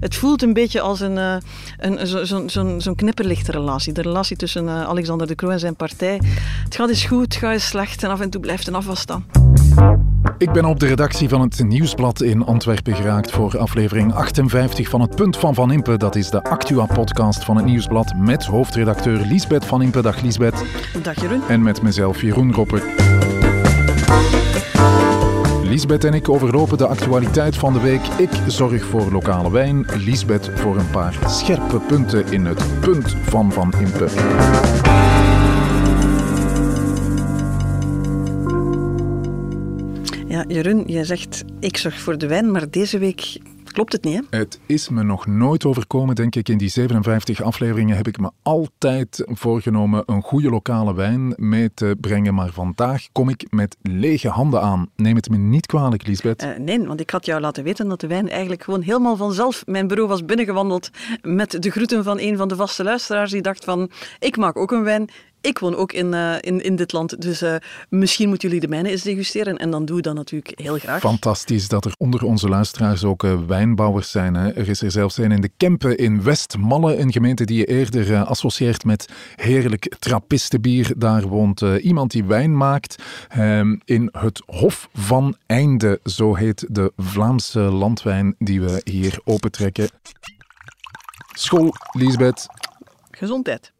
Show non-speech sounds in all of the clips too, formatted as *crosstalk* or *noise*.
Het voelt een beetje als een, uh, een, zo'n zo, zo, zo knipperlichtrelatie. De relatie tussen uh, Alexander de Croo en zijn partij. Het gaat eens goed, het gaat eens slecht en af en toe blijft een afwas staan. Ik ben op de redactie van het Nieuwsblad in Antwerpen geraakt voor aflevering 58 van Het Punt van Van Impe. Dat is de Actua-podcast van het Nieuwsblad met hoofdredacteur Liesbeth Van Impe. Dag Liesbeth. Dag Jeroen. En met mezelf Jeroen Roppe. Liesbeth en ik overlopen de actualiteit van de week. Ik zorg voor lokale wijn, Liesbeth voor een paar scherpe punten in het punt van Van Impe. Ja, Jeroen, jij zegt ik zorg voor de wijn, maar deze week klopt het niet, hè? Het is me nog nooit overkomen, denk ik. In die 57 afleveringen heb ik me altijd voorgenomen een goede lokale wijn mee te brengen. Maar vandaag kom ik met lege handen aan. Neem het me niet kwalijk, Lisbeth. Uh, nee, want ik had jou laten weten dat de wijn eigenlijk gewoon helemaal vanzelf mijn bureau was binnengewandeld met de groeten van een van de vaste luisteraars die dacht van, ik maak ook een wijn, ik woon ook in, uh, in, in dit land, dus uh, misschien moeten jullie de mijne eens degusteren. En dan doe ik dat natuurlijk heel graag. Fantastisch dat er onder onze luisteraars ook uh, wijnbouwers zijn. Hè? Er is er zelfs een in de Kempen in Westmalle, een gemeente die je eerder associeert met heerlijk trappistenbier. Daar woont iemand die wijn maakt ehm, in het Hof van Einde. Zo heet de Vlaamse landwijn die we hier opentrekken. School, Lisbeth. Gezondheid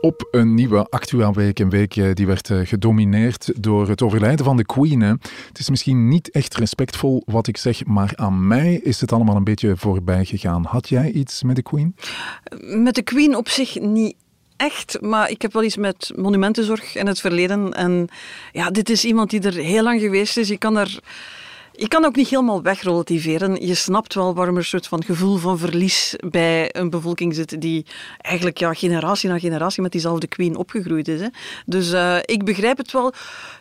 op een nieuwe Actua Week. Een week die werd eh, gedomineerd door het overlijden van de Queen. Het is misschien niet echt respectvol wat ik zeg, maar aan mij is het allemaal een beetje voorbij gegaan. Had jij iets met de Queen? Met de Queen op zich niet echt, maar ik heb wel iets met monumentenzorg en het verleden. En ja, dit is iemand die er heel lang geweest is. Je kan er je kan ook niet helemaal wegrelativeren. Je snapt wel waarom er een soort van gevoel van verlies bij een bevolking zit die eigenlijk ja, generatie na generatie met diezelfde queen opgegroeid is. Hè. Dus uh, ik begrijp het wel.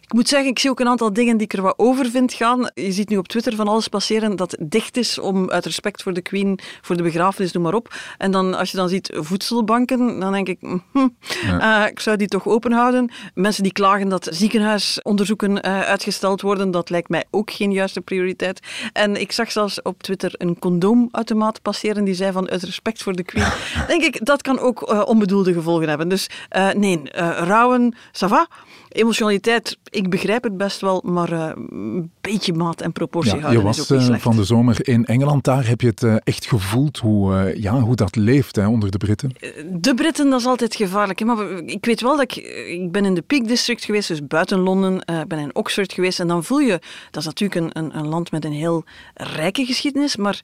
Ik moet zeggen, ik zie ook een aantal dingen die ik er wat over vind gaan. Je ziet nu op Twitter van alles passeren dat dicht is om uit respect voor de queen, voor de begrafenis, noem maar op. En dan, als je dan ziet voedselbanken, dan denk ik, hm, uh, ik zou die toch open houden. Mensen die klagen dat ziekenhuisonderzoeken uh, uitgesteld worden, dat lijkt mij ook geen juiste prioriteit. En ik zag zelfs op Twitter een condoomautomaat passeren die zei van uit respect voor de queen. *laughs* denk ik, dat kan ook uh, onbedoelde gevolgen hebben. Dus nee, rouwen, ça va. Emotionaliteit, ik begrijp het best wel, maar uh, een beetje maat en proportie ja, houden je was, is ook niet slecht. van de zomer in Engeland, daar heb je het uh, echt gevoeld hoe, uh, ja, hoe dat leeft hè, onder de Britten. De Britten, dat is altijd gevaarlijk. Hè? Maar ik weet wel dat ik, ik ben in de Peak District geweest, dus buiten Londen, ik ben in Oxford geweest en dan voel je, dat is natuurlijk een, een, een land met een heel rijke geschiedenis, maar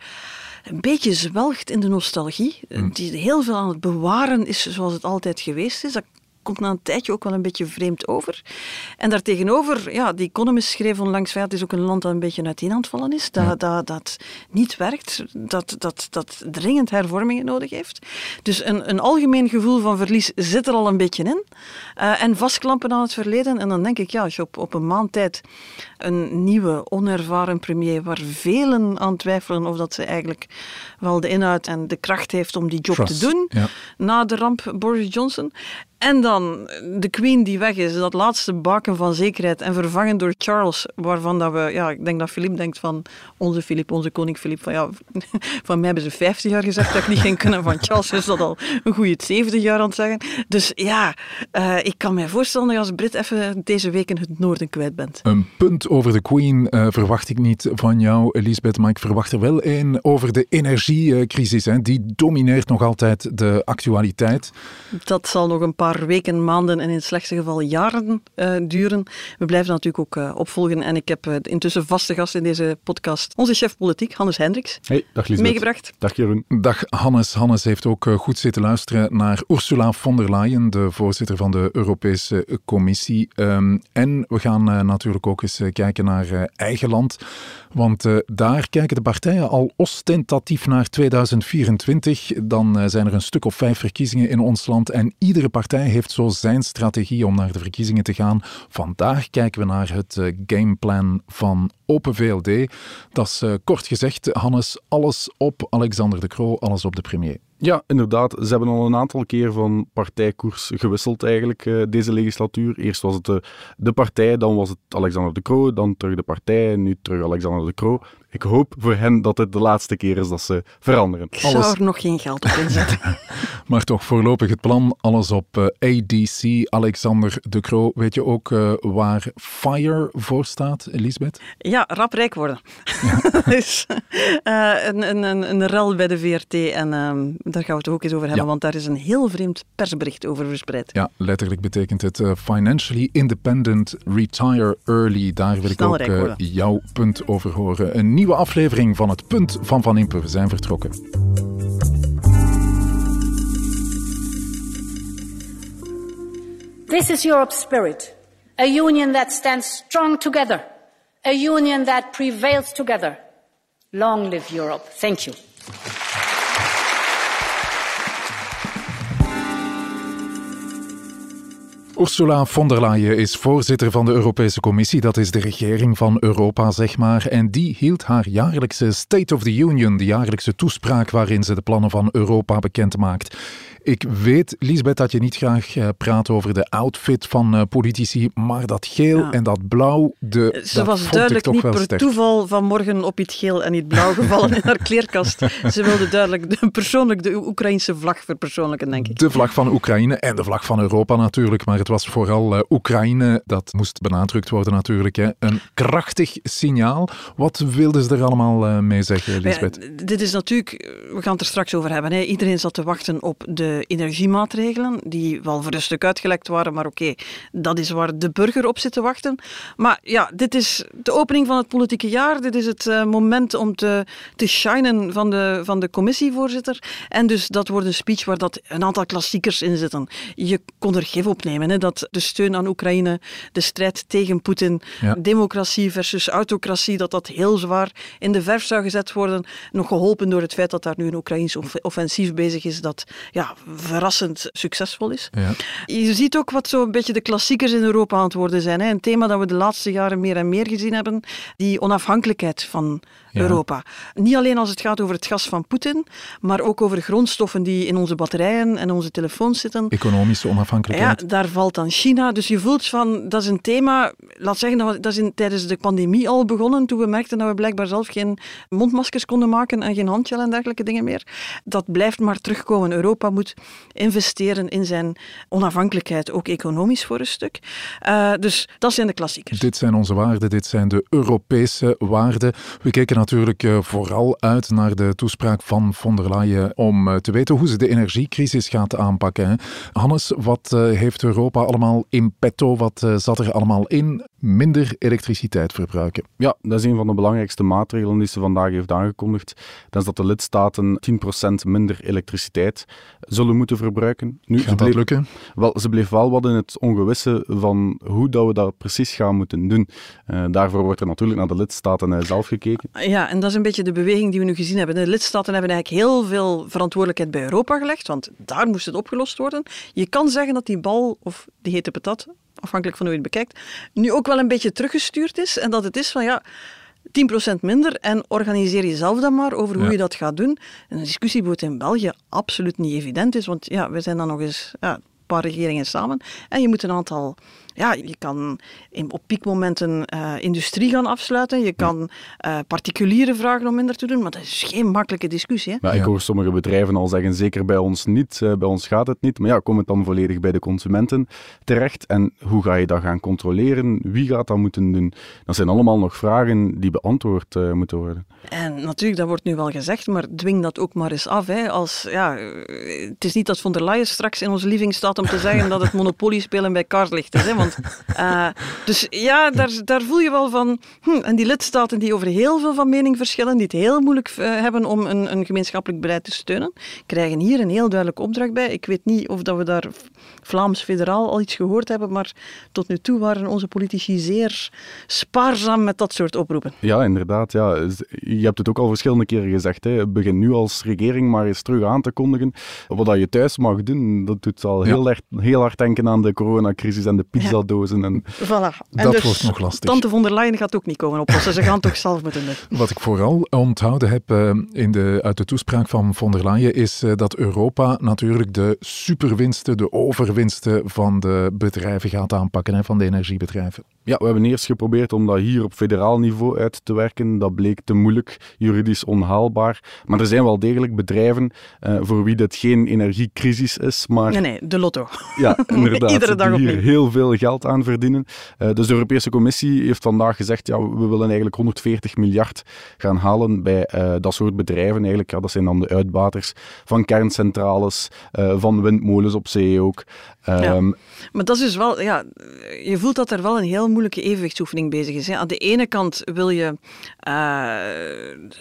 een beetje zwelgt in de nostalgie. Mm. Die heel veel aan het bewaren is zoals het altijd geweest is. Dat komt na een tijdje ook wel een beetje vreemd over. En daartegenover, ja, die Economist schreef onlangs, het is ook een land dat een beetje uiteen aan het vallen is, dat, ja. dat, dat niet werkt, dat, dat, dat dringend hervormingen nodig heeft. Dus een, een algemeen gevoel van verlies zit er al een beetje in. Uh, en vastklampen aan het verleden. En dan denk ik, ja, als je op, op een maand tijd een nieuwe, onervaren premier, waar velen aan twijfelen of dat ze eigenlijk wel de inhoud en de kracht heeft om die job Trust, te doen, ja. na de ramp Boris Johnson. En dan de Queen die weg is, dat laatste baken van zekerheid en vervangen door Charles, waarvan dat we, ja, ik denk dat Philippe denkt van onze Philippe, onze koning Philippe, van ja, *laughs* van mij hebben ze 50 jaar gezegd dat ik niet ging kunnen, van Charles is dat al een goede 70 jaar aan het zeggen. Dus ja, uh, ik kan mij voorstellen dat je als Brit even deze week in het noorden kwijt bent. Een punt over de Queen uh, verwacht ik niet van jou, Elisabeth, maar ik verwacht er wel een over de energiecrisis. Hè. Die domineert nog altijd de actualiteit. Dat zal nog een paar weken, maanden en in het slechtste geval jaren uh, duren. We blijven natuurlijk ook uh, opvolgen. En ik heb uh, intussen vaste gast in deze podcast, onze chef politiek, Hannes Hendricks, hey, dag Lisbeth. meegebracht. Dag Jeroen. Dag Hannes. Hannes heeft ook goed zitten luisteren naar Ursula von der Leyen, de voorzitter van de Europese Commissie. Um, en we gaan natuurlijk ook eens kijken naar eigen land. Want daar kijken de partijen al ostentatief naar 2024. Dan zijn er een stuk of vijf verkiezingen in ons land en iedere partij heeft zo zijn strategie om naar de verkiezingen te gaan. Vandaag kijken we naar het uh, gameplan van Open VLD. Dat is uh, kort gezegd, Hannes, alles op Alexander de Croo, alles op de premier. Ja, inderdaad. Ze hebben al een aantal keer van partijkoers gewisseld eigenlijk uh, deze legislatuur. Eerst was het de, de partij, dan was het Alexander de Croo, dan terug de partij, nu terug Alexander de Croo. Ik hoop voor hen dat het de laatste keer is dat ze veranderen. Ik zou er nog geen geld op inzetten. *laughs* maar toch voorlopig het plan, alles op uh, ADC. Alexander de Croo, weet je ook uh, waar FIRE voor staat, Elisabeth? Ja, rap rijk worden. Ja. *laughs* *laughs* dus uh, een, een, een, een rel bij de VRT en um, daar gaan we het ook eens over hebben, ja. want daar is een heel vreemd persbericht over verspreid. Ja, letterlijk betekent het Financially Independent Retire Early. Daar wil ik ook jouw punt over horen. Een nieuwe aflevering van Het Punt van Van Impe. We zijn vertrokken. This is Europe's spirit. A union that stands strong together. A union that prevails together. Long live Europe. Thank you. Ursula von der Leyen is voorzitter van de Europese Commissie. Dat is de regering van Europa, zeg maar. En die hield haar jaarlijkse State of the Union, de jaarlijkse toespraak waarin ze de plannen van Europa bekend maakt. Ik weet, Lisbeth, dat je niet graag uh, praat over de outfit van uh, politici, maar dat geel ja. en dat blauw, de, Ze was duidelijk niet per sterk. toeval vanmorgen op het geel en het blauw gevallen in haar *laughs* kleerkast. Ze wilde duidelijk de, persoonlijk de Oekraïnse vlag verpersoonlijken, denk ik. De vlag van Oekraïne en de vlag van Europa natuurlijk, maar het was vooral uh, Oekraïne, dat moest benadrukt worden natuurlijk. Hè. Een krachtig signaal. Wat wilden ze er allemaal mee zeggen, Lisbeth? Ja, dit is natuurlijk, we gaan het er straks over hebben, hè. iedereen zat te wachten op de energiemaatregelen, die wel voor een stuk uitgelekt waren, maar oké, okay, dat is waar de burger op zit te wachten. Maar ja, dit is de opening van het politieke jaar, dit is het uh, moment om te, te shinen van de, van de commissievoorzitter. En dus dat wordt een speech waar dat een aantal klassiekers in zitten. Je kon er gif op nemen, hè, dat de steun aan Oekraïne, de strijd tegen Poetin, ja. democratie versus autocratie, dat dat heel zwaar in de verf zou gezet worden. Nog geholpen door het feit dat daar nu een Oekraïns offensief bezig is, dat ja, verrassend succesvol is. Ja. Je ziet ook wat zo'n beetje de klassiekers in Europa aan het worden zijn. Hè. Een thema dat we de laatste jaren meer en meer gezien hebben, die onafhankelijkheid van ja. Europa. Niet alleen als het gaat over het gas van Poetin, maar ook over grondstoffen die in onze batterijen en onze telefoons zitten. Economische onafhankelijkheid. Ja, daar valt dan China. Dus je voelt van, dat is een thema, laat zeggen, dat is in, tijdens de pandemie al begonnen, toen we merkten dat we blijkbaar zelf geen mondmaskers konden maken en geen handgel en dergelijke dingen meer. Dat blijft maar terugkomen. Europa moet investeren in zijn onafhankelijkheid, ook economisch voor een stuk. Uh, dus dat zijn de klassiekers. Dit zijn onze waarden, dit zijn de Europese waarden. We keken natuurlijk uh, vooral uit naar de toespraak van von der Leyen om uh, te weten hoe ze de energiecrisis gaat aanpakken. Hè. Hannes, wat heeft Europa allemaal in petto? Wat zat er allemaal in? Minder elektriciteit verbruiken. Ja, dat is een van de belangrijkste maatregelen die ze vandaag heeft aangekondigd. Dat is dat de lidstaten 10% minder elektriciteit zullen moeten verbruiken. Nu, Gaat dat lukken? Wel, ze bleef wel wat in het ongewisse van hoe dat we dat precies gaan moeten doen. Uh, daarvoor wordt er natuurlijk naar de lidstaten zelf gekeken. Ja, en dat is een beetje de beweging die we nu gezien hebben. De lidstaten hebben eigenlijk heel veel verantwoordelijkheid bij Europa gelegd, want daar moest het opgelost worden. Je kan zeggen dat die bal, of die hete patat, afhankelijk van hoe je het bekijkt, nu ook wel een beetje teruggestuurd is. En dat het is van ja, 10% minder en organiseer jezelf dan maar over hoe ja. je dat gaat doen. En een discussieboot in België absoluut niet evident is, want ja, we zijn dan nog eens ja, een paar regeringen samen en je moet een aantal ja, je kan in, op piekmomenten uh, industrie gaan afsluiten. Je kan uh, particulieren vragen om minder te doen. Maar dat is geen makkelijke discussie. Hè? Maar ik hoor sommige bedrijven al zeggen, zeker bij ons niet. Uh, bij ons gaat het niet. Maar ja, komt het dan volledig bij de consumenten terecht? En hoe ga je dat gaan controleren? Wie gaat dat moeten doen? Dat zijn allemaal nog vragen die beantwoord moeten worden. En natuurlijk, dat wordt nu wel gezegd, maar dwing dat ook maar eens af. Hè. Als, ja, het is niet dat von der Leyen straks in onze living staat om te zeggen *laughs* dat het monopolie spelen bij kaartlicht is. Hè. Uh, dus ja, daar, daar voel je wel van. Hm, en die lidstaten die over heel veel van mening verschillen, die het heel moeilijk uh, hebben om een, een gemeenschappelijk beleid te steunen, krijgen hier een heel duidelijke opdracht bij. Ik weet niet of dat we daar Vlaams federaal al iets gehoord hebben, maar tot nu toe waren onze politici zeer spaarzaam met dat soort oproepen. Ja, inderdaad. Ja. Je hebt het ook al verschillende keren gezegd. Hè. Begin nu als regering maar eens terug aan te kondigen wat dat je thuis mag doen. Dat doet al heel, ja. erg, heel hard denken aan de coronacrisis en de pizza pizzadozen. En... Voilà. En Dat dus wordt nog lastig. Tante von der Leyen gaat ook niet komen oplossen. Ze gaan het toch *laughs* zelf moeten doen. Wat ik vooral onthouden heb eh, in de, uit de toespraak van von der Leyen is eh, dat Europa natuurlijk de superwinsten, de overwinsten van de bedrijven gaat aanpakken, hè, van de energiebedrijven. Ja, we hebben eerst geprobeerd om dat hier op federaal niveau uit te werken. Dat bleek te moeilijk, juridisch onhaalbaar. Maar er zijn wel degelijk bedrijven eh, voor wie dit geen energiecrisis is, maar Nee, nee, de lotto. Ja, *laughs* inderdaad. Iedere dag die hier opnieuw. heel veel geld aan verdienen. Eh, dus de Europese Commissie heeft vandaag gezegd, ja, we willen eigenlijk 140 miljard gaan halen bij eh, dat soort bedrijven. Eigenlijk, ja, dat zijn dan de uitbaters van kerncentrales, van windmolens op zee ook. Ehm, Maar dat is dus wel, ja, je voelt dat er wel een heel moeilijke evenwichtsoefening bezig is. Hè. Aan de ene kant wil je eh,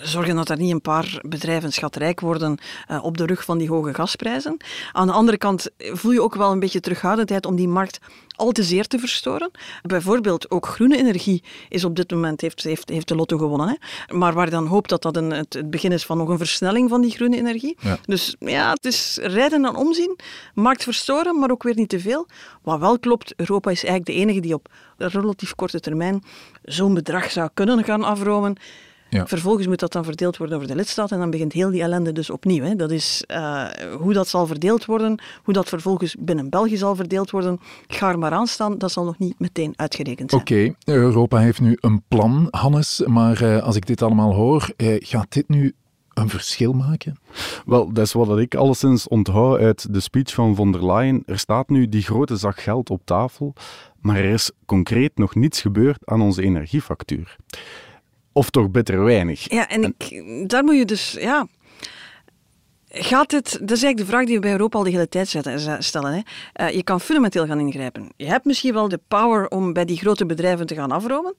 zorgen dat er niet een paar bedrijven schatrijk worden eh, op de rug van die hoge gasprijzen. Aan de andere kant voel je ook wel een beetje terughoudendheid om die markt al te zeer te verstoren. Bijvoorbeeld ook groene energie is op dit moment, heeft, heeft, heeft de lotto gewonnen. Hè. Maar waar dan hoopt dat dat een, het, het begin is van nog een versnelling van die groene energie. Ja. Dus ja, het is rijden en omzien, markt verstoren, maar ook weer niet te veel. Wat wel klopt, Europa is eigenlijk de enige die op relatief korte termijn zo'n bedrag zou kunnen gaan afromen. Ja. Vervolgens moet dat dan verdeeld worden over de lidstaten en dan begint heel die ellende dus opnieuw. Hè. Dat is eh, hoe dat zal verdeeld worden, hoe dat vervolgens binnen België zal verdeeld worden. Ga er maar aan staan, dat zal nog niet meteen uitgerekend zijn. Oké, Europa heeft nu een plan, Hannes, maar eh, als ik dit allemaal hoor, eh, gaat dit nu een verschil maken? Wel, dat is wat ik alleszins onthoud uit de speech van von der Leyen. Er staat nu die grote zak geld op tafel, maar er is concreet nog niets gebeurd aan onze energiefactuur. Of toch bitter weinig. Ja, en ik, daar moet je dus, ja. Gaat dit, dat is eigenlijk de vraag die we bij Europa al de hele tijd zetten- stellen. Hè. Eh, je kan fundamenteel gaan ingrijpen. Je hebt misschien wel de power om bij die grote bedrijven te gaan afromen,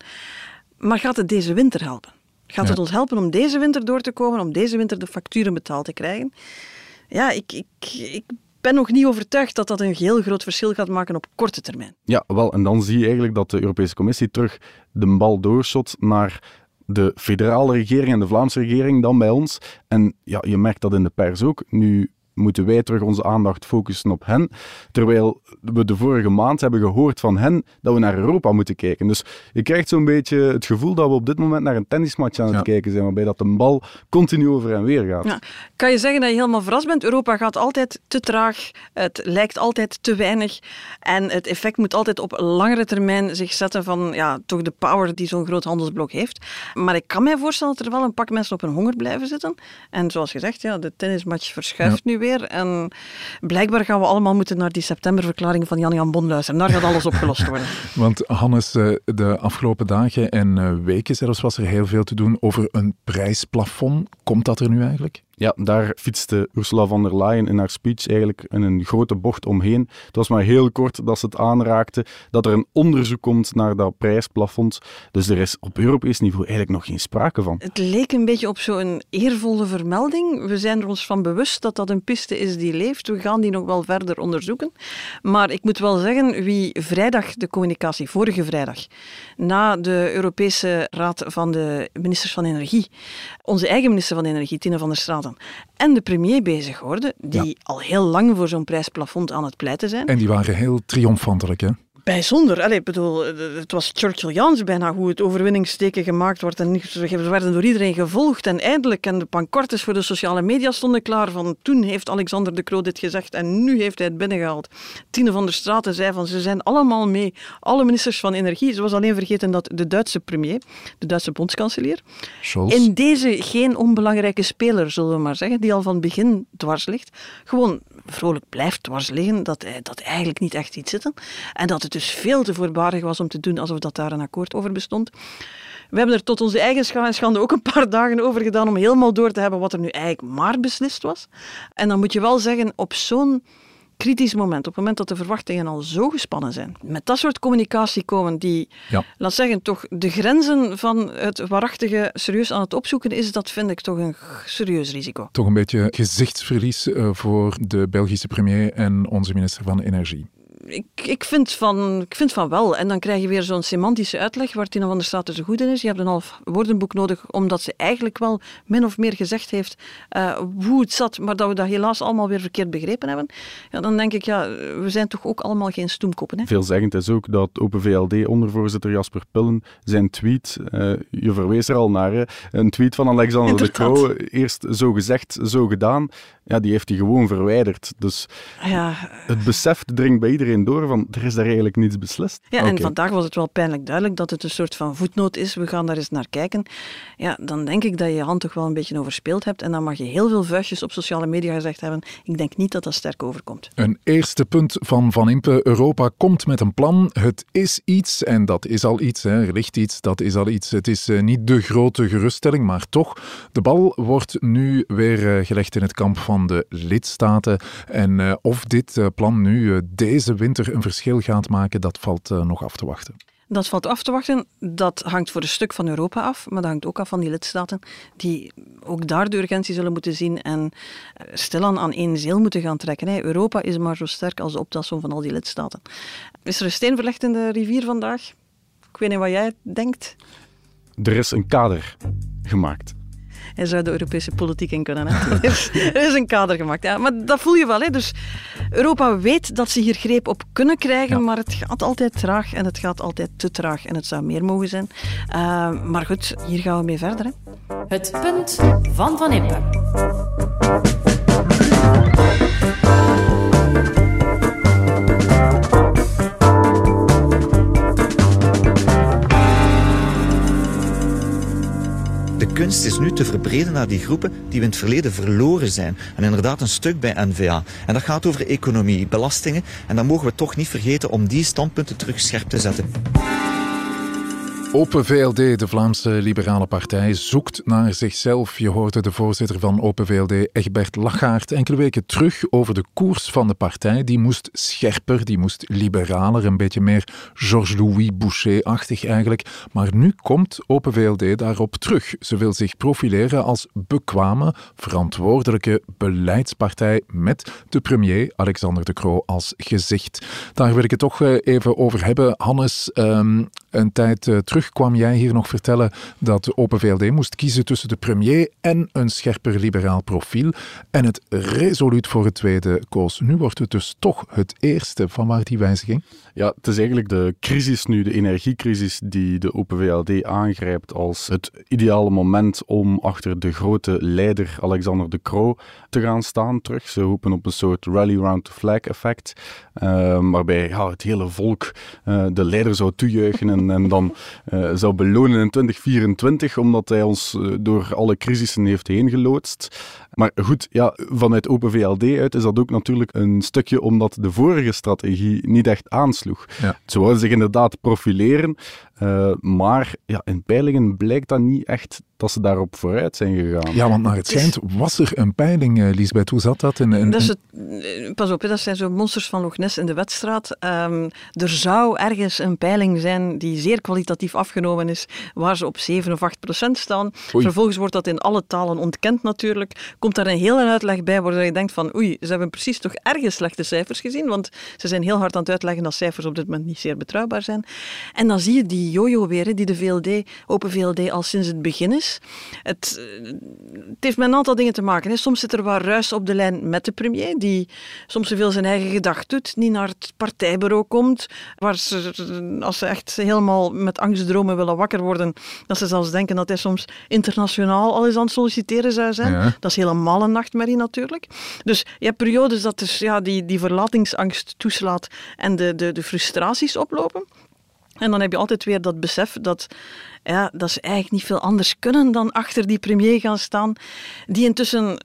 maar gaat het deze winter helpen? Gaat Ja. het ons helpen om deze winter door te komen, om deze winter de facturen betaald te krijgen? Ja, ik, ik, ik ben nog niet overtuigd dat dat een heel groot verschil gaat maken op korte termijn. Ja, wel, en dan zie je eigenlijk dat de Europese Commissie terug de bal doorshot naar de federale regering en de Vlaamse regering dan bij ons. En ja, je merkt dat in de pers ook. Nu moeten wij terug onze aandacht focussen op hen, terwijl we de vorige maand hebben gehoord van hen dat we naar Europa moeten kijken. Dus je krijgt zo'n beetje het gevoel dat we op dit moment naar een tennismatch aan het Ja. kijken zijn, waarbij dat de bal continu over en weer gaat. Ja. Kan je zeggen dat je helemaal verrast bent? Europa gaat altijd te traag, het lijkt altijd te weinig en het effect moet altijd op langere termijn zich zetten van ja, toch de power die zo'n groot handelsblok heeft. Maar ik kan mij voorstellen dat er wel een pak mensen op hun honger blijven zitten. En zoals gezegd, ja, de tennismatch verschuift nu weer en blijkbaar gaan we allemaal moeten naar die septemberverklaring van Jan-Jan Bon luisteren. Daar gaat alles opgelost worden. *laughs* Want Hannes, eh, de afgelopen dagen en eh, weken zelfs was er heel veel te doen over een prijsplafond. Komt dat er nu eigenlijk? Ja, daar fietste Ursula von der Leyen in haar speech eigenlijk in een grote bocht omheen. Het was maar heel kort dat ze het aanraakte, dat er een onderzoek komt naar dat prijsplafond. Dus er is op Europees niveau eigenlijk nog geen sprake van. Het leek een beetje op zo'n eervolle vermelding. We zijn er ons van bewust dat dat een piste is die leeft. We gaan die nog wel verder onderzoeken. Maar ik moet wel zeggen, wie vrijdag de communicatie, vorige vrijdag, na de Europese Raad van de Ministers van Energie, onze eigen minister van Energie, Tine van der Straten, en de premier bezig hoorde, die al heel lang voor zo'n prijsplafond aan het pleiten zijn. En die waren heel triomfantelijk, hè? Bijzonder. Allee, ik bedoel, eh, het was Churchill-Jans bijna hoe het overwinningsteken gemaakt wordt. En ze werden door iedereen gevolgd. En eindelijk, en de pancartes voor de sociale media stonden klaar. Van toen heeft Alexander de Croo dit gezegd en nu heeft hij het binnengehaald. Tine van der Straten zei van ze zijn allemaal mee. Alle ministers van Energie. Ze was alleen vergeten dat de Duitse premier, de Duitse bondskanselier, Scholz. in deze geen onbelangrijke speler, zullen we maar zeggen, die al van het begin dwars ligt, gewoon vrolijk blijft dwars liggen, dat, hij- dat eigenlijk niet echt iets zitten. En dat het dus veel te voorbarig was om te doen alsof dat daar een akkoord over bestond. We hebben er tot onze eigen scha- en schande ook een paar *laughs* dagen over gedaan om helemaal door te hebben wat er nu eigenlijk maar beslist was. En dan moet je wel zeggen, op zo'n kritisch moment, op het moment dat de verwachtingen al zo gespannen zijn, met dat soort communicatie komen die, Ja. laat zeggen, toch de grenzen van het waarachtige serieus aan het opzoeken is, dat vind ik toch een serieus risico. Toch een beetje gezichtsverlies eh, voor de Belgische premier en onze minister van Energie. Ik, ik, vind van, ik vind van wel. En dan krijg je weer zo'n semantische uitleg waar Tina van der Straten zo goed in is. Je hebt een half woordenboek nodig, omdat ze eigenlijk wel min of meer gezegd heeft uh, hoe het zat, maar dat we dat helaas allemaal weer verkeerd begrepen hebben. Ja, dan denk ik, ja, we zijn toch ook allemaal geen stoemkoppen. Hè? Veelzeggend is ook dat Open VLD-ondervoorzitter Jasper Pillen zijn tweet, uh, je verwees er al naar, hè, een tweet van Alexander de Croo, eerst zo gezegd, zo gedaan, ja, die heeft hij gewoon verwijderd. Dus ja. het besef dringt bij iedereen door van er is daar eigenlijk niets beslist. Ja, en vandaag was het wel pijnlijk duidelijk dat het een soort van voetnoot is. We gaan daar eens naar kijken. Ja, dan denk ik dat je je hand toch wel een beetje overspeeld hebt. En dan mag je heel veel vuistjes op sociale media gezegd hebben. Ik denk niet dat dat sterk overkomt. Een eerste punt van Van Impe. Europa komt met een plan. Het is iets en dat is al iets. Hè. Er ligt iets, dat is al iets. Het is uh, niet de grote geruststelling, maar toch. De bal wordt nu weer uh, gelegd in het kamp van de lidstaten. En uh, of dit plan nu deze winter een verschil gaat maken, dat valt nog af te wachten. Dat valt af te wachten. Dat hangt voor een stuk van Europa af, maar dat hangt ook af van die lidstaten, die ook daar de urgentie zullen moeten zien en stilaan aan één zeel moeten gaan trekken. Europa is maar zo sterk als de optelsom van al die lidstaten. Is er een steen verlegd in de rivier vandaag? Ik weet niet wat jij denkt. Er is een kader gemaakt en zou de Europese politiek in kunnen. Hè? *laughs* er is een kader gemaakt. Ja, maar dat voel je wel. Hè? Dus Europa weet dat ze hier greep op kunnen krijgen, maar het gaat altijd traag en het gaat altijd te traag. En het zou meer mogen zijn. Uh, maar goed, hier gaan we mee verder. Hè? Het punt van Van Impe. Is nu te verbreden naar die groepen die we in het verleden verloren zijn. En inderdaad een stuk bij NVA. En dat gaat over economie, belastingen. En dan mogen we toch niet vergeten om die standpunten terug scherp te zetten. Open VLD, de Vlaamse Liberale Partij, zoekt naar zichzelf. Je hoorde de voorzitter van Open VLD, Egbert Lachaert, enkele weken terug over de koers van de partij. Die moest scherper, die moest liberaler, een beetje meer Georges-Louis Boucher-achtig eigenlijk. Maar nu komt Open VLD daarop terug. Ze wil zich profileren als bekwame, verantwoordelijke beleidspartij met de premier Alexander de Croo als gezicht. Daar wil ik het toch eh, even over hebben. Hannes, um, een tijd eh, kwam jij hier nog vertellen dat de Open VLD moest kiezen tussen de premier en een scherper liberaal profiel. En het resoluut voor het tweede koos. Nu wordt het dus toch het eerste. Van waar die wijziging? Ja, het is eigenlijk de crisis nu, de energiecrisis, die de Open VLD aangrijpt als het ideale moment om achter de grote leider Alexander de Croo te gaan staan terug. Ze hopen op een soort rally round the flag effect, uh, waarbij ja, het hele volk uh, de leider zou toejuichen en, dan uh, zou belonen in 2024, omdat hij ons door alle crisissen heeft heen geloodst. Maar goed, ja, vanuit Open VLD uit is dat ook natuurlijk een stukje omdat de vorige strategie niet echt aansloeg. Ze wouden zich inderdaad profileren, uh, maar ja, in peilingen blijkt dat niet echt dat ze daarop vooruit zijn gegaan. Ja, want naar het schijnt was er een peiling, uh, Lisbeth. Hoe zat dat? In, in... dat is het, eh, pas op, dat zijn zo monsters van Loch Ness in de wedstraat. Um, er zou ergens een peiling zijn die zeer kwalitatief afgenomen is, waar ze op 7 of 8 procent staan. Vervolgens wordt dat in alle talen ontkend natuurlijk. Komt daar een hele uitleg bij waar je denkt van oei, ze hebben precies toch ergens slechte cijfers gezien, want ze zijn heel hard aan het uitleggen dat cijfers op dit moment niet zeer betrouwbaar zijn. En dan zie je die jojo weer, die de VLD, Open VLD al sinds het begin is. Het, eh, het heeft met een aantal dingen te maken. Hè. Soms zit er wat ruis op de lijn met de premier, die soms zoveel zijn eigen gedacht doet, niet naar het partijbureau komt, waar ze, als ze echt helemaal met angstdromen willen wakker worden, dat ze zelfs denken dat hij soms internationaal al eens aan het solliciteren zou zijn. Dat is helemaal een nachtmerrie natuurlijk. Dus je hebt periodes dat dus, ja, die, die verlatingsangst toeslaat en de, de, de frustraties oplopen. En dan heb je altijd weer dat besef dat, ja, dat ze eigenlijk niet veel anders kunnen dan achter die premier gaan staan, die intussen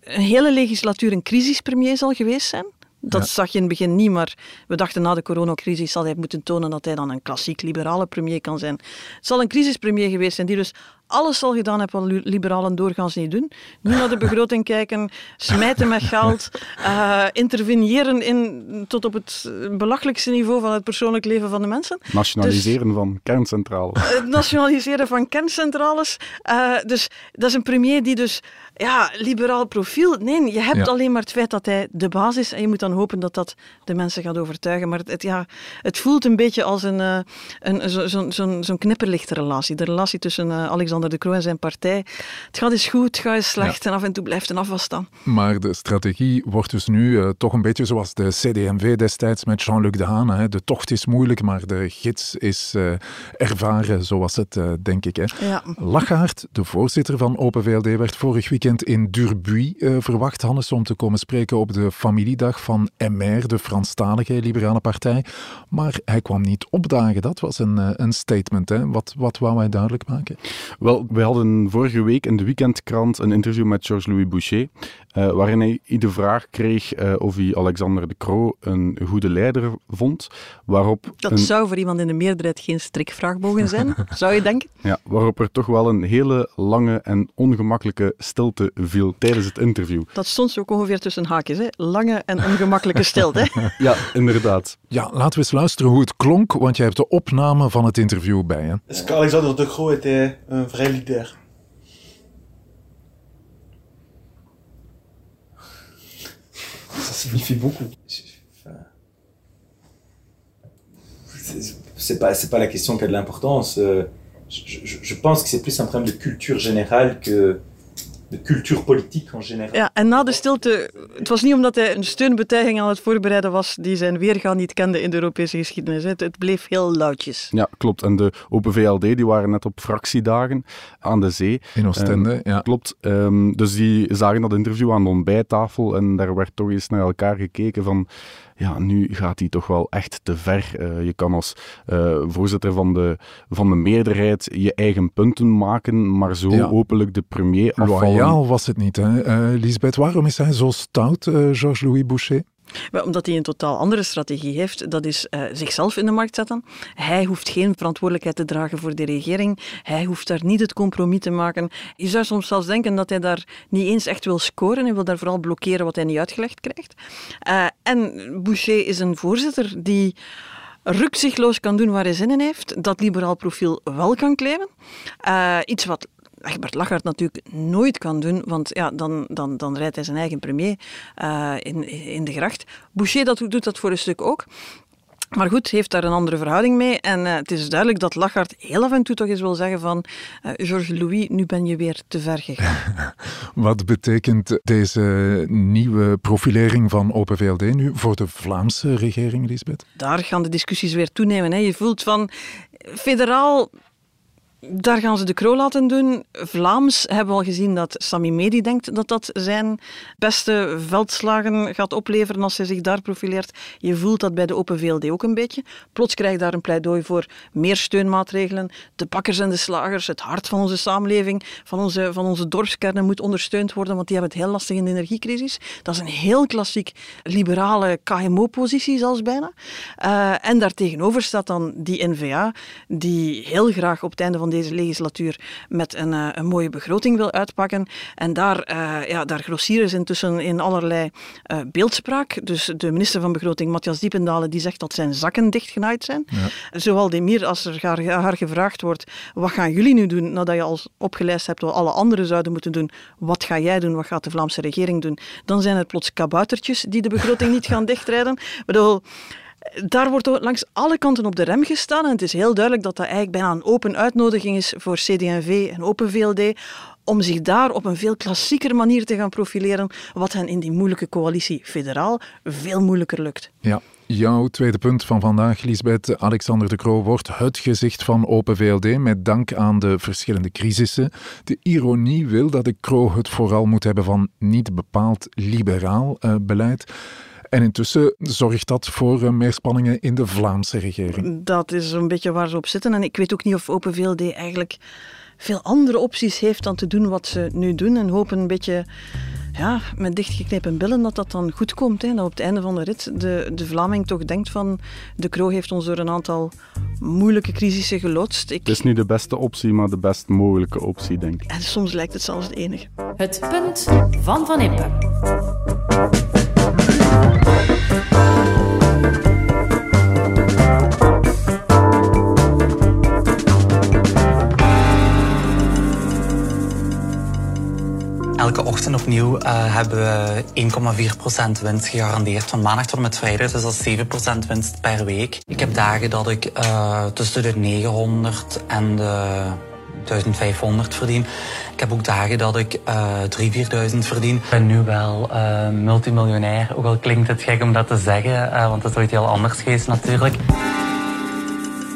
een hele legislatuur een crisispremier zal geweest zijn. Dat zag je in het begin niet, maar we dachten na de coronacrisis zal hij moeten tonen dat hij dan een klassiek liberale premier kan zijn. Het zal een crisispremier geweest zijn die dus alles al gedaan heeft wat liberalen doorgaans niet doen. Niet naar de begroting *laughs* kijken, smijten met geld, uh, interveneren in, tot op het belachelijkste niveau van het persoonlijk leven van de mensen. Nationaliseren dus, van kerncentrales. Het nationaliseren van kerncentrales. Uh, dus dat is een premier die dus ja, liberaal profiel. Nee, je hebt Ja. alleen maar het feit dat hij de baas is en je moet dan hopen dat dat de mensen gaat overtuigen. Maar het, ja, het voelt een beetje als een, eh, een, zo- zo'n zo'n zo'n knipperlichtrelatie. De relatie tussen eh, Alexander de Croo en zijn partij. Het gaat eens goed, het gaat eens slecht en af en toe blijft een afwas staan. Maar de strategie wordt dus nu eh, toch een beetje zoals de CD&V destijds met Jean-Luc Dehaene. Hè. De tocht is moeilijk, maar de gids is eh, ervaren, zo was het, denk ik. Hè. Ja. Lachaert, de voorzitter van Open VLD, werd vorig weekend in Durbuy eh, verwacht, Hannes, om te komen spreken op de familiedag van MR, de Franstalige Liberale Partij. Maar hij kwam niet opdagen. Dat was een, eh, een statement. Hè. Wat, wat wou hij duidelijk maken? Wel, wij hadden vorige week in de weekendkrant een interview met Georges-Louis Boucher, eh, waarin hij de vraag kreeg eh, of hij Alexander de Croo een goede leider vond, waarop, Dat een, zou voor iemand in de meerderheid geen strikvraag mogen zijn, *laughs* zou je denken? ja, waarop er toch wel een hele lange en ongemakkelijke stilte viel tijdens het interview. Dat stond zo ook ongeveer tussen haakjes. Hè? Lange en ongemakkelijke stilte. hè. *laughs* Ja, inderdaad. Ja, laten we eens luisteren hoe het klonk, want jij hebt de opname van het interview bij. Hè. Est-ce qu'Alexandre de Croo était un vrai leader Ça signifie beaucoup. C'est- c'est pas c'est pas la question qui a de l'importance. Euh, Je, je- je pense que c'est plus un problème de culture générale que de culture politique en général. Ja, en na de stilte, het was niet omdat hij een steunbetuiging aan het voorbereiden was die zijn weergaan niet kende in de Europese geschiedenis. hè. Het, het bleef heel luidjes. Ja, klopt. En de Open VLD die waren net op fractiedagen aan de zee. In Oostende, ja. Klopt. Ehm, dus die zagen dat interview aan de ontbijttafel en daar werd toch eens naar elkaar gekeken van ja, nu gaat hij toch wel echt te ver. Eh, je kan als eh, voorzitter van de, van de meerderheid je eigen punten maken, maar zo Ja. openlijk de premier afvallen. Loyaal was het niet, hè? Eh, Lisbeth, waarom is hij zo stout, Georges-Louis Boucher? Omdat hij een totaal andere strategie heeft. Dat is eh, zichzelf in de markt zetten. Hij hoeft geen verantwoordelijkheid te dragen voor de regering. Hij hoeft daar niet het compromis te maken. Je zou soms zelfs denken dat hij daar niet eens echt wil scoren. Hij wil daar vooral blokkeren wat hij niet uitgelegd krijgt. Eh, en Boucher is een voorzitter die rukzichtloos kan doen waar hij zin in heeft. Dat liberaal profiel wel kan claimen. Eh, iets wat Egbert Lachart natuurlijk nooit kan doen, want ja, dan, dan, dan rijdt hij zijn eigen premier eh, in, in de gracht. Boucher dat, doet dat voor een stuk ook. Maar goed, heeft daar een andere verhouding mee. En eh, het is duidelijk dat Lachart heel af en toe toch eens wil zeggen van eh Georges Louis, nu ben je weer te ver gegaan. *laughs* Wat betekent deze nieuwe profilering van Open VLD nu voor de Vlaamse regering, Lisbeth? Daar gaan de discussies weer toenemen. Hè. Je voelt van, federaal daar gaan ze de Croo laten doen. Vlaams hebben we al gezien dat Sami Medi denkt dat dat zijn beste veldslagen gaat opleveren als hij zich daar profileert. Je voelt dat bij de Open VLD ook een beetje. Plots krijg je daar een pleidooi voor meer steunmaatregelen. De bakkers en de slagers, het hart van onze samenleving, van onze, van onze dorpskernen moet ondersteund worden, want die hebben het heel lastig in de energiecrisis. Dat is een heel klassiek liberale KMO-positie zelfs bijna. Uh, en daartegenover staat dan die N-VA, die heel graag op het einde van deze legislatuur met een, uh, een mooie begroting wil uitpakken. En daar, uh, ja, daar grossieren ze intussen in allerlei uh, beeldspraak. Dus de minister van Begroting, Matthias Diependalen, die zegt dat zijn zakken dichtgenaaid zijn. Ja. Zowel Demir, als er haar, haar gevraagd wordt, wat gaan jullie nu doen nadat je al opgelijst hebt wat alle anderen zouden moeten doen, wat ga jij doen, wat gaat de Vlaamse regering doen, dan zijn er plots kaboutertjes die de begroting niet gaan *laughs* dichtrijden. Ik bedoel, daar wordt langs alle kanten op de rem gestaan. En het is heel duidelijk dat dat eigenlijk bijna een open uitnodiging is voor CD&V en Open VLD om zich daar op een veel klassieker manier te gaan profileren, wat hen in die moeilijke coalitie federaal veel moeilijker lukt. Ja. Jouw tweede punt van vandaag, Lisbeth. Alexander de Croo wordt het gezicht van Open VLD met dank aan de verschillende crisissen. De ironie wil dat de Croo het vooral moet hebben van niet bepaald liberaal uh, beleid. En intussen zorgt dat voor uh, meer spanningen in de Vlaamse regering. Dat is een beetje waar ze op zitten. En ik weet ook niet of Open VLD eigenlijk veel andere opties heeft dan te doen wat ze nu doen. En hopen een beetje ja, met dichtgeknepen billen dat dat dan goed komt. Hè. Dat op het einde van de rit de, de Vlaming toch denkt van de Croo heeft ons door een aantal moeilijke crisissen geloodst. Ik... Het is niet de beste optie, maar de best mogelijke optie, denk ik. En soms lijkt het zelfs de enige. Het punt van Van Impe. En opnieuw uh, hebben we 1,4% winst gegarandeerd van maandag tot en met vrijdag. Dus dat is 7% winst per week. Ik heb dagen dat ik uh, tussen de 900 en de 1500 verdien. Ik heb ook dagen dat ik uh, 3.000, 4.000 verdien. Ik ben nu wel uh, multimiljonair, ook al klinkt het gek om dat te zeggen, want dat is ooit heel anders geweest natuurlijk.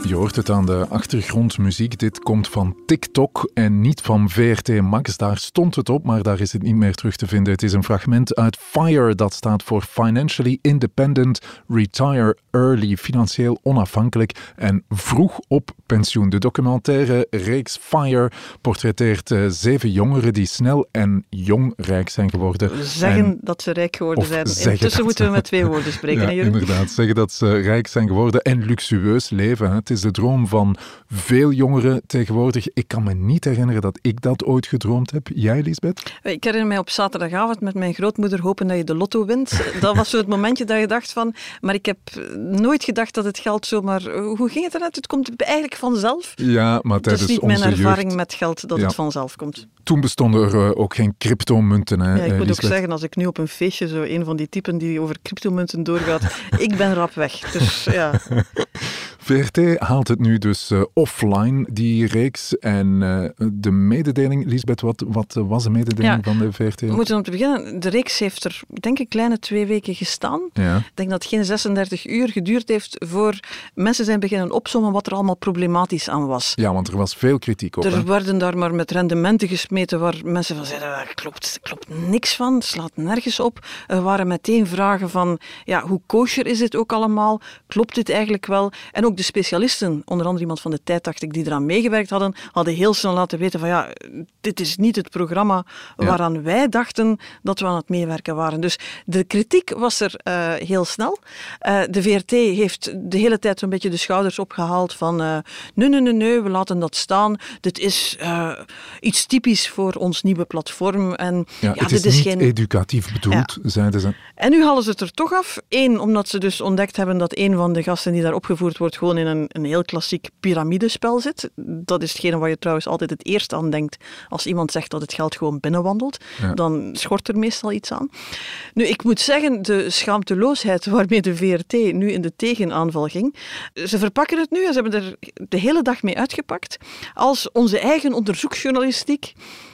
Je hoort het aan de achtergrondmuziek. Dit komt van TikTok en niet van VRT Max. Daar stond het op, maar daar is het niet meer terug te vinden. Het is een fragment uit FIRE, dat staat voor Financially Independent Retire Early, financieel onafhankelijk en vroeg op pensioen. De documentaire reeks FIRE portretteert uh, zeven jongeren die snel en jong rijk zijn geworden. Zeggen en, dat ze rijk geworden zijn. Intussen moeten we met twee woorden spreken. ja, inderdaad, zeggen dat ze rijk zijn geworden en luxueus leven. Het is de droom van veel jongeren tegenwoordig. Ik kan me niet herinneren dat ik dat ooit gedroomd heb. Jij, Lisbeth? Ik herinner mij op zaterdagavond met mijn grootmoeder hopen dat je de lotto wint. Dat was zo het momentje dat je dacht van... Maar ik heb nooit gedacht dat het geld zomaar... Hoe ging het eruit? Het komt eigenlijk vanzelf. Ja, maar tijdens is niet onze mijn ervaring jeugd... met geld dat Ja. het vanzelf komt. Toen bestonden er uh, ook geen cryptomunten. Hè, Ja, ik moet ook zeggen, als ik nu op een feestje zo een van die typen die over cryptomunten doorgaat, ik ben rap weg. Dus ja, *laughs* VRT haalt het nu dus uh, offline, die reeks. En uh, de mededeling, Lisbeth, wat, wat was de mededeling Ja. van de VRT? we moeten om te beginnen. De reeks heeft er, denk ik, kleine twee weken gestaan. Ja. Ik denk dat het geen 36 uur geduurd heeft voor mensen zijn beginnen opzommen wat er allemaal problematisch aan was. ja, want er was veel kritiek op. Er hè? werden daar maar met rendementen gesmeten waar mensen van zeiden, daar klopt, er klopt niks van, het slaat nergens op. Er waren meteen vragen van, ja, hoe kosher is dit ook allemaal? Klopt dit eigenlijk wel? En ook de specialisten, onder andere iemand van de tijd, dacht ik, die eraan meegewerkt hadden, hadden heel snel laten weten van, ja, dit is niet het programma Ja. waaraan wij dachten dat we aan het meewerken waren. Dus de kritiek was er eh, heel snel. Eh, de VRT heeft de hele tijd zo'n beetje de schouders opgehaald van eh, nee, nee, nee, nee, we laten dat staan. Dit is iets typisch voor ons nieuwe platform. En Ja, ja, het dit is, is niet geen... educatief bedoeld, zeiden ze. En nu halen ze het er toch af. Eén, omdat ze dus ontdekt hebben dat een van de gasten die daar opgevoerd wordt gewoon in een, een heel klassiek piramidespel zit. Dat is hetgene waar je trouwens altijd het eerst aan denkt als iemand zegt dat het geld gewoon binnenwandelt. Ja. Dan schort er meestal iets aan. Nu, ik moet zeggen, de schaamteloosheid waarmee de VRT nu in de tegenaanval ging. Ze verpakken het nu en ze hebben er de hele dag mee uitgepakt. Als onze eigen onderzoeksjournalistiek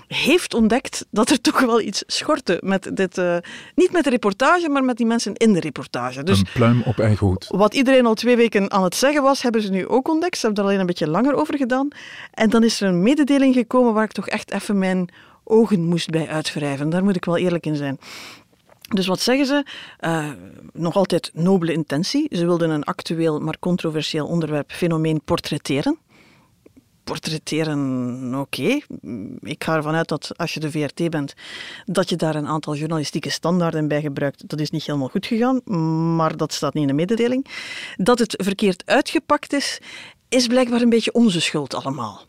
heeft ontdekt dat er toch wel iets schortte met dit, eh, niet met de reportage, maar met die mensen in de reportage. Dus Een pluim op eigen hoed. wat iedereen al twee weken aan het zeggen was, hebben ze nu ook ontdekt. Ze hebben er alleen een beetje langer over gedaan. En dan is er een mededeling gekomen waar ik toch echt even mijn ogen moest bij uitwrijven. Daar moet ik wel eerlijk in zijn. Dus wat zeggen ze? Eh, nog altijd nobele intentie. Ze wilden een actueel, maar controversieel onderwerp, fenomeen portretteren. Portretteren, oké. Ik ga ervan uit dat als je de VRT bent, dat je daar een aantal journalistieke standaarden bij gebruikt. Dat is niet helemaal goed gegaan, maar dat staat niet in de mededeling. Dat het verkeerd uitgepakt is, is blijkbaar een beetje onze schuld allemaal.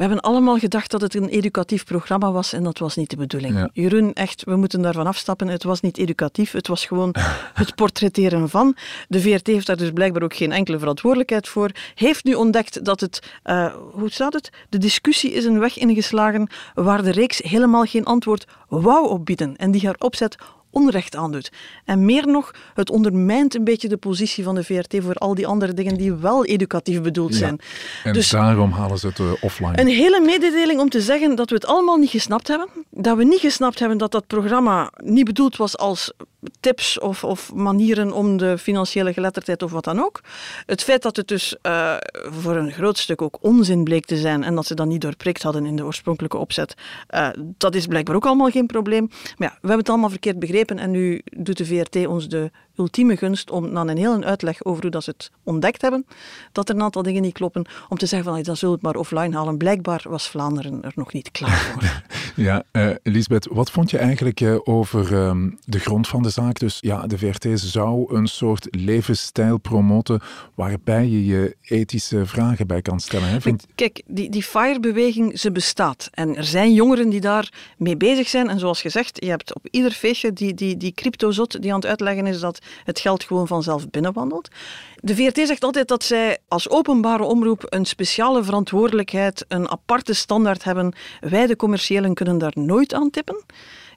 We hebben allemaal gedacht dat het een educatief programma was en dat was niet de bedoeling. Ja. Jeroen, echt, we moeten daarvan afstappen. Het was niet educatief, het was gewoon het portretteren van. De VRT heeft daar dus blijkbaar ook geen enkele verantwoordelijkheid voor. Heeft nu ontdekt dat het, eh, hoe staat het? De discussie is een weg ingeslagen waar de reeks helemaal geen antwoord wou op bieden en die haar opzet onrecht aandoet. En meer nog, het ondermijnt een beetje de positie van de VRT voor al die andere dingen die wel educatief bedoeld Ja. zijn. En Dus- daarom halen ze het uh, offline. Een hele mededeling om te zeggen dat we het allemaal niet gesnapt hebben. Dat we niet gesnapt hebben dat dat programma niet bedoeld was als tips of, of manieren om de financiële geletterdheid of wat dan ook. Het feit dat het dus uh, voor een groot stuk ook onzin bleek te zijn en dat ze dat niet doorprikt hadden in de oorspronkelijke opzet, uh, dat is blijkbaar ook allemaal geen probleem. Maar ja, we hebben het allemaal verkeerd begrepen en nu doet de VRT ons de ultieme gunst om na een hele uitleg over hoe dat ze het ontdekt hebben, dat er een aantal dingen niet kloppen, om te zeggen van, dan zullen we het maar offline halen. Blijkbaar was Vlaanderen er nog niet klaar voor. *laughs* ja, uh, Lisbeth, wat vond je eigenlijk uh, over um, de grond van de zaak? Dus ja, de VRT zou een soort levensstijl promoten waarbij je je ethische vragen bij kan stellen. Hè? Vind... Kijk, die, die FIRE-beweging, ze bestaat. En er zijn jongeren die daar mee bezig zijn. En zoals gezegd, je hebt op ieder feestje die, die, die cryptozot die aan het uitleggen is dat het geld gewoon vanzelf binnenwandelt. De VRT zegt altijd dat zij als openbare omroep een speciale verantwoordelijkheid, een aparte standaard hebben. Wij, de commerciëlen, kunnen daar nooit aan tippen.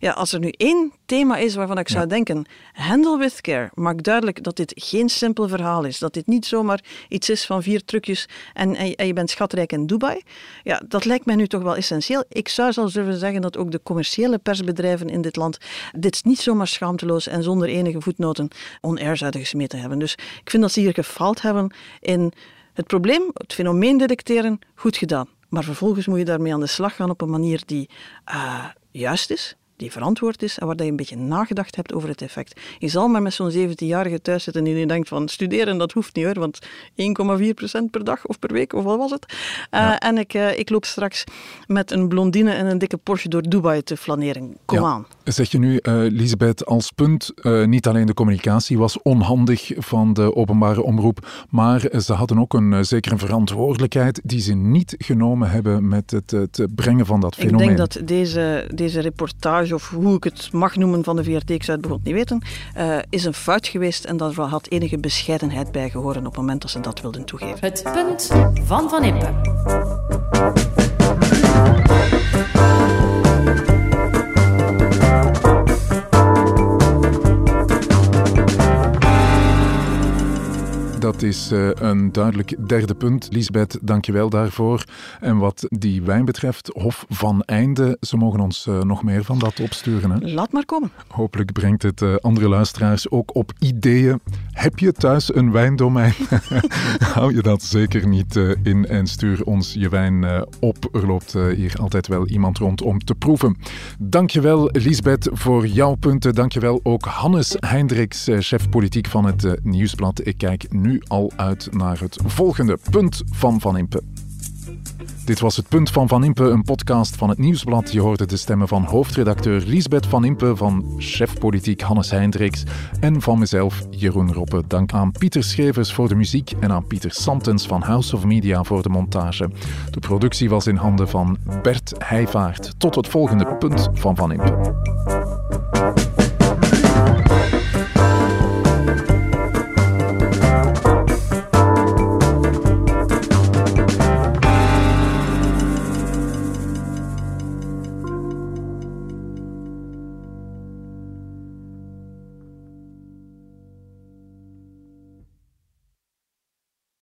Ja, als er nu één thema is waarvan ik zou denken, handle with care, maak duidelijk dat dit geen simpel verhaal is, dat dit niet zomaar iets is van vier trucjes en, en, je bent schatrijk in Dubai. Ja, dat lijkt mij nu toch wel essentieel. Ik zou zelfs durven zeggen dat ook de commerciële persbedrijven in dit land dit niet zomaar schaamteloos en zonder enige voetnoten on-air zouden gesmeten hebben. Dus ik vind dat ze hier gefaald hebben in het probleem, het fenomeen detecteren, goed gedaan. Maar vervolgens moet je daarmee aan de slag gaan op een manier die uh, juist is, die verantwoord is en waar je een beetje nagedacht hebt over het effect. Je zal maar met zo'n 17-jarige thuis zitten en je denkt van studeren, dat hoeft niet hoor, want 1,4% per dag of per week, of wat was het? Uh, En ik, uh, ik loop straks met een blondine en een dikke Porsche door Dubai te flaneren. Kom ja. aan. Zeg je nu, uh, Lisbeth, als punt, niet alleen de communicatie was onhandig van de openbare omroep, maar ze hadden ook een zekere verantwoordelijkheid die ze niet genomen hebben met het, het brengen van dat fenomeen. Ik denk dat deze, deze reportage of hoe ik het mag noemen van de VRT, het bijvoorbeeld niet weten, uh, is een fout geweest en daar had enige bescheidenheid bij gehoord op het moment dat ze dat wilden toegeven. Het punt van Van Impe. Dat is uh, een duidelijk derde punt. Lisbeth, dankjewel daarvoor. En wat die wijn betreft, Hof van Einde, ze mogen ons uh, nog meer van dat opsturen. Hè? Laat maar komen. Hopelijk brengt het uh, andere luisteraars ook op ideeën. Heb je thuis een wijndomein? *laughs* Hou je dat zeker niet in en stuur ons je wijn op. Er loopt hier altijd wel iemand rond om te proeven. Dankjewel Lisbeth voor jouw punten. Dankjewel ook Hannes Hendricks, chef politiek van het Nieuwsblad. Ik kijk al uit naar het volgende punt van Van Impe. Dit was het Punt van Van Impe, een podcast van het Nieuwsblad. Je hoorde de stemmen van hoofdredacteur Liesbeth Van Impe, van chef politiek Hannes Hendricks en van mezelf, Jeroen Roppe. Dank aan Pieter Schevers voor de muziek en aan Pieter Santens van House of Media voor de montage. De productie was in handen van Bert Heijvaart. Tot het volgende Punt van Van Impe.